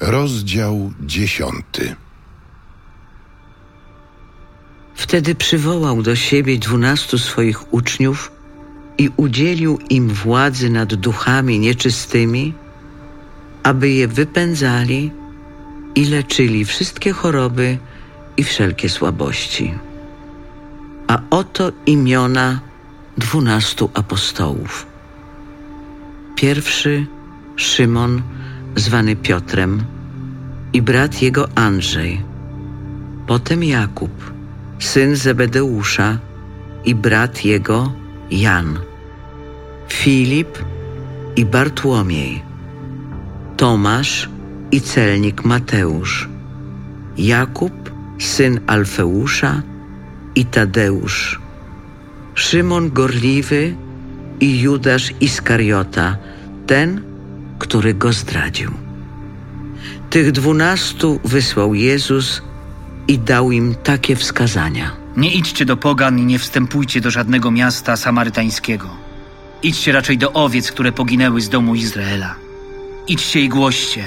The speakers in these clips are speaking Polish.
Rozdział dziesiąty. Wtedy przywołał do siebie dwunastu swoich uczniów i udzielił im władzy nad duchami nieczystymi, aby je wypędzali i leczyli wszystkie choroby i wszelkie słabości. A oto imiona dwunastu apostołów. Pierwszy Szymon, zwany Piotrem, i brat jego Andrzej. Potem Jakub, syn Zebedeusza, i brat jego Jan. Filip i Bartłomiej. Tomasz i celnik Mateusz. Jakub, syn Alfeusza i Tadeusz. Szymon Gorliwy i Judasz Iskariota, ten, który go zdradził. Tych dwunastu wysłał Jezus i dał im takie wskazania. Nie idźcie do pogan i nie wstępujcie do żadnego miasta samarytańskiego. Idźcie raczej do owiec, które poginęły z domu Izraela. Idźcie i głoście.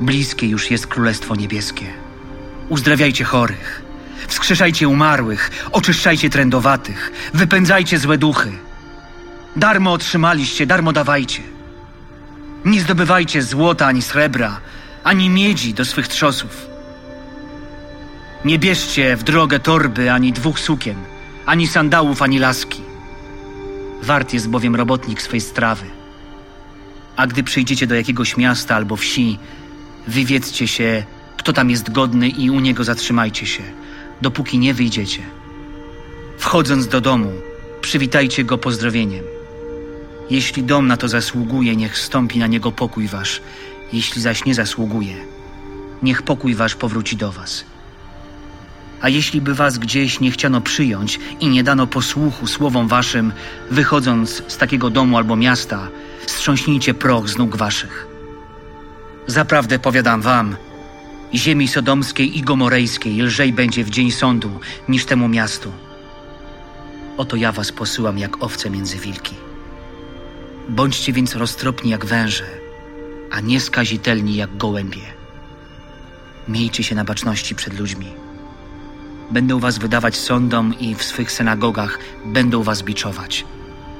Bliskie już jest Królestwo Niebieskie. Uzdrawiajcie chorych, wskrzeszajcie umarłych, oczyszczajcie trędowatych, wypędzajcie złe duchy. Darmo otrzymaliście, darmo dawajcie. Nie zdobywajcie złota ani srebra, ani miedzi do swych trzosów. Nie bierzcie w drogę torby ani dwóch sukien, ani sandałów, ani laski. Wart jest bowiem robotnik swej strawy. A gdy przyjdziecie do jakiegoś miasta albo wsi, wywiedzcie się, kto tam jest godny i u niego zatrzymajcie się, dopóki nie wyjdziecie. Wchodząc do domu, przywitajcie go pozdrowieniem. Jeśli dom na to zasługuje, niech stąpi na niego pokój wasz. Jeśli zaś nie zasługuje, niech pokój wasz powróci do was. A jeśli by was gdzieś nie chciano przyjąć i nie dano posłuchu słowom waszym, wychodząc z takiego domu albo miasta, strząśnijcie proch z nóg waszych. Zaprawdę powiadam wam, ziemi sodomskiej i gomorejskiej lżej będzie w dzień sądu niż temu miastu. Oto ja was posyłam jak owce między wilki. Bądźcie więc roztropni jak węże, a nie skazitelni jak gołębie. Miejcie się na baczności przed ludźmi. Będą was wydawać sądom i w swych synagogach będą was biczować.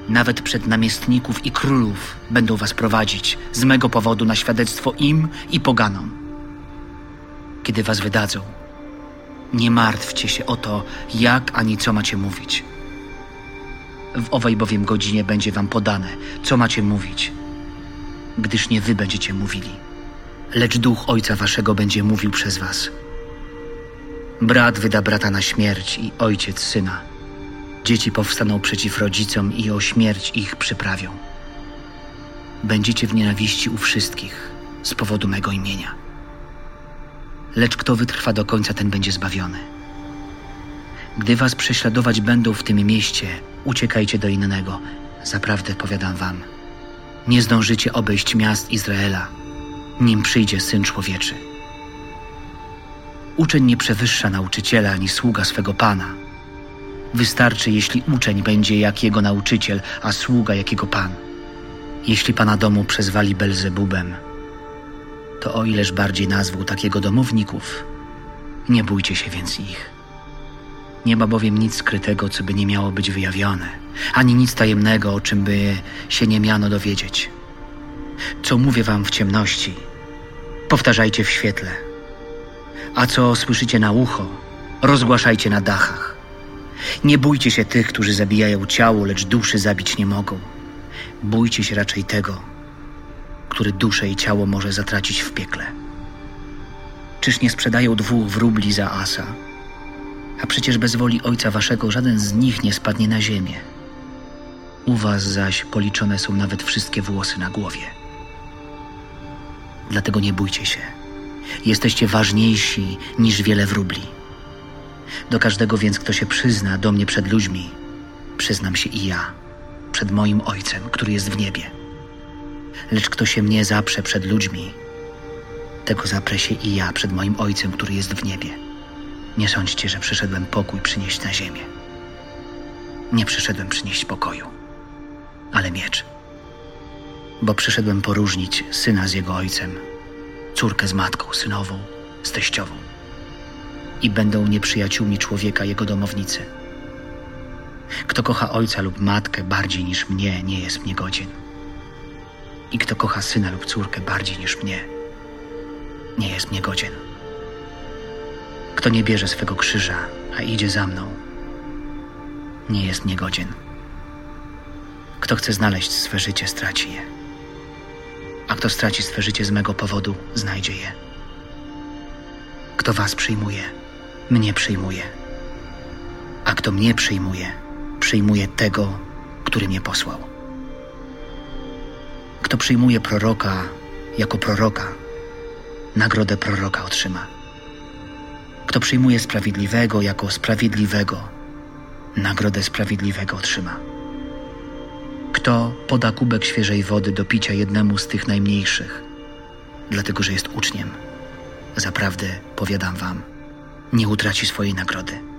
Nawet przed namiestników i królów będą was prowadzić z mego powodu na świadectwo im i poganom. Kiedy was wydadzą, nie martwcie się o to, jak ani co macie mówić. W owej bowiem godzinie będzie wam podane, co macie mówić, gdyż nie wy będziecie mówili, lecz duch Ojca Waszego będzie mówił przez was. Brat wyda brata na śmierć i ojciec syna. Dzieci powstaną przeciw rodzicom i o śmierć ich przyprawią. Będziecie w nienawiści u wszystkich z powodu mego imienia. Lecz kto wytrwa do końca, ten będzie zbawiony. Gdy was prześladować będą w tym mieście, uciekajcie do innego. Zaprawdę powiadam wam, nie zdążycie obejść miast Izraela, nim przyjdzie Syn Człowieczy. Uczeń nie przewyższa nauczyciela ani sługa swego Pana. Wystarczy, jeśli uczeń będzie jak jego nauczyciel, a sługa jak jego Pan. Jeśli Pana domu przezwali Belzebubem, to o ileż bardziej nazwał takiego domowników. Nie bójcie się więc ich. Nie ma bowiem nic skrytego, co by nie miało być wyjawione, ani nic tajemnego, o czym by się nie miano dowiedzieć. Co mówię wam w ciemności, powtarzajcie w świetle. A co słyszycie na ucho, rozgłaszajcie na dachach. Nie bójcie się tych, którzy zabijają ciało, lecz duszy zabić nie mogą. Bójcie się raczej tego, który duszę i ciało może zatracić w piekle. Czyż nie sprzedają dwóch wróbli za asa? A przecież bez woli Ojca Waszego żaden z nich nie spadnie na ziemię. U Was zaś policzone są nawet wszystkie włosy na głowie. Dlatego nie bójcie się. Jesteście ważniejsi niż wiele wróbli. Do każdego więc, kto się przyzna do mnie przed ludźmi, przyznam się i ja, przed moim Ojcem, który jest w niebie. Lecz kto się mnie zaprze przed ludźmi, tego zaprę się i ja przed moim Ojcem, który jest w niebie. Nie sądźcie, że przyszedłem pokój przynieść na ziemię. Nie przyszedłem przynieść pokoju, ale miecz. Bo przyszedłem poróżnić syna z jego ojcem córkę z matką, synową, z teściową. I będą nieprzyjaciółmi człowieka jego domownicy. Kto kocha ojca lub matkę bardziej niż mnie, nie jest mnie godzien. I kto kocha syna lub córkę bardziej niż mnie, nie jest mnie godzien. Kto nie bierze swego krzyża, a idzie za mną, nie jest mnie godzien. Kto chce znaleźć swe życie, straci je. A kto straci swe życie z mego powodu, znajdzie je. Kto was przyjmuje, mnie przyjmuje. A kto mnie przyjmuje, przyjmuje tego, który mnie posłał. Kto przyjmuje proroka jako proroka, nagrodę proroka otrzyma. Kto przyjmuje sprawiedliwego jako sprawiedliwego, nagrodę sprawiedliwego otrzyma. Kto poda kubek świeżej wody do picia jednemu z tych najmniejszych, dlatego że jest uczniem, zaprawdę powiadam wam, nie utraci swojej nagrody.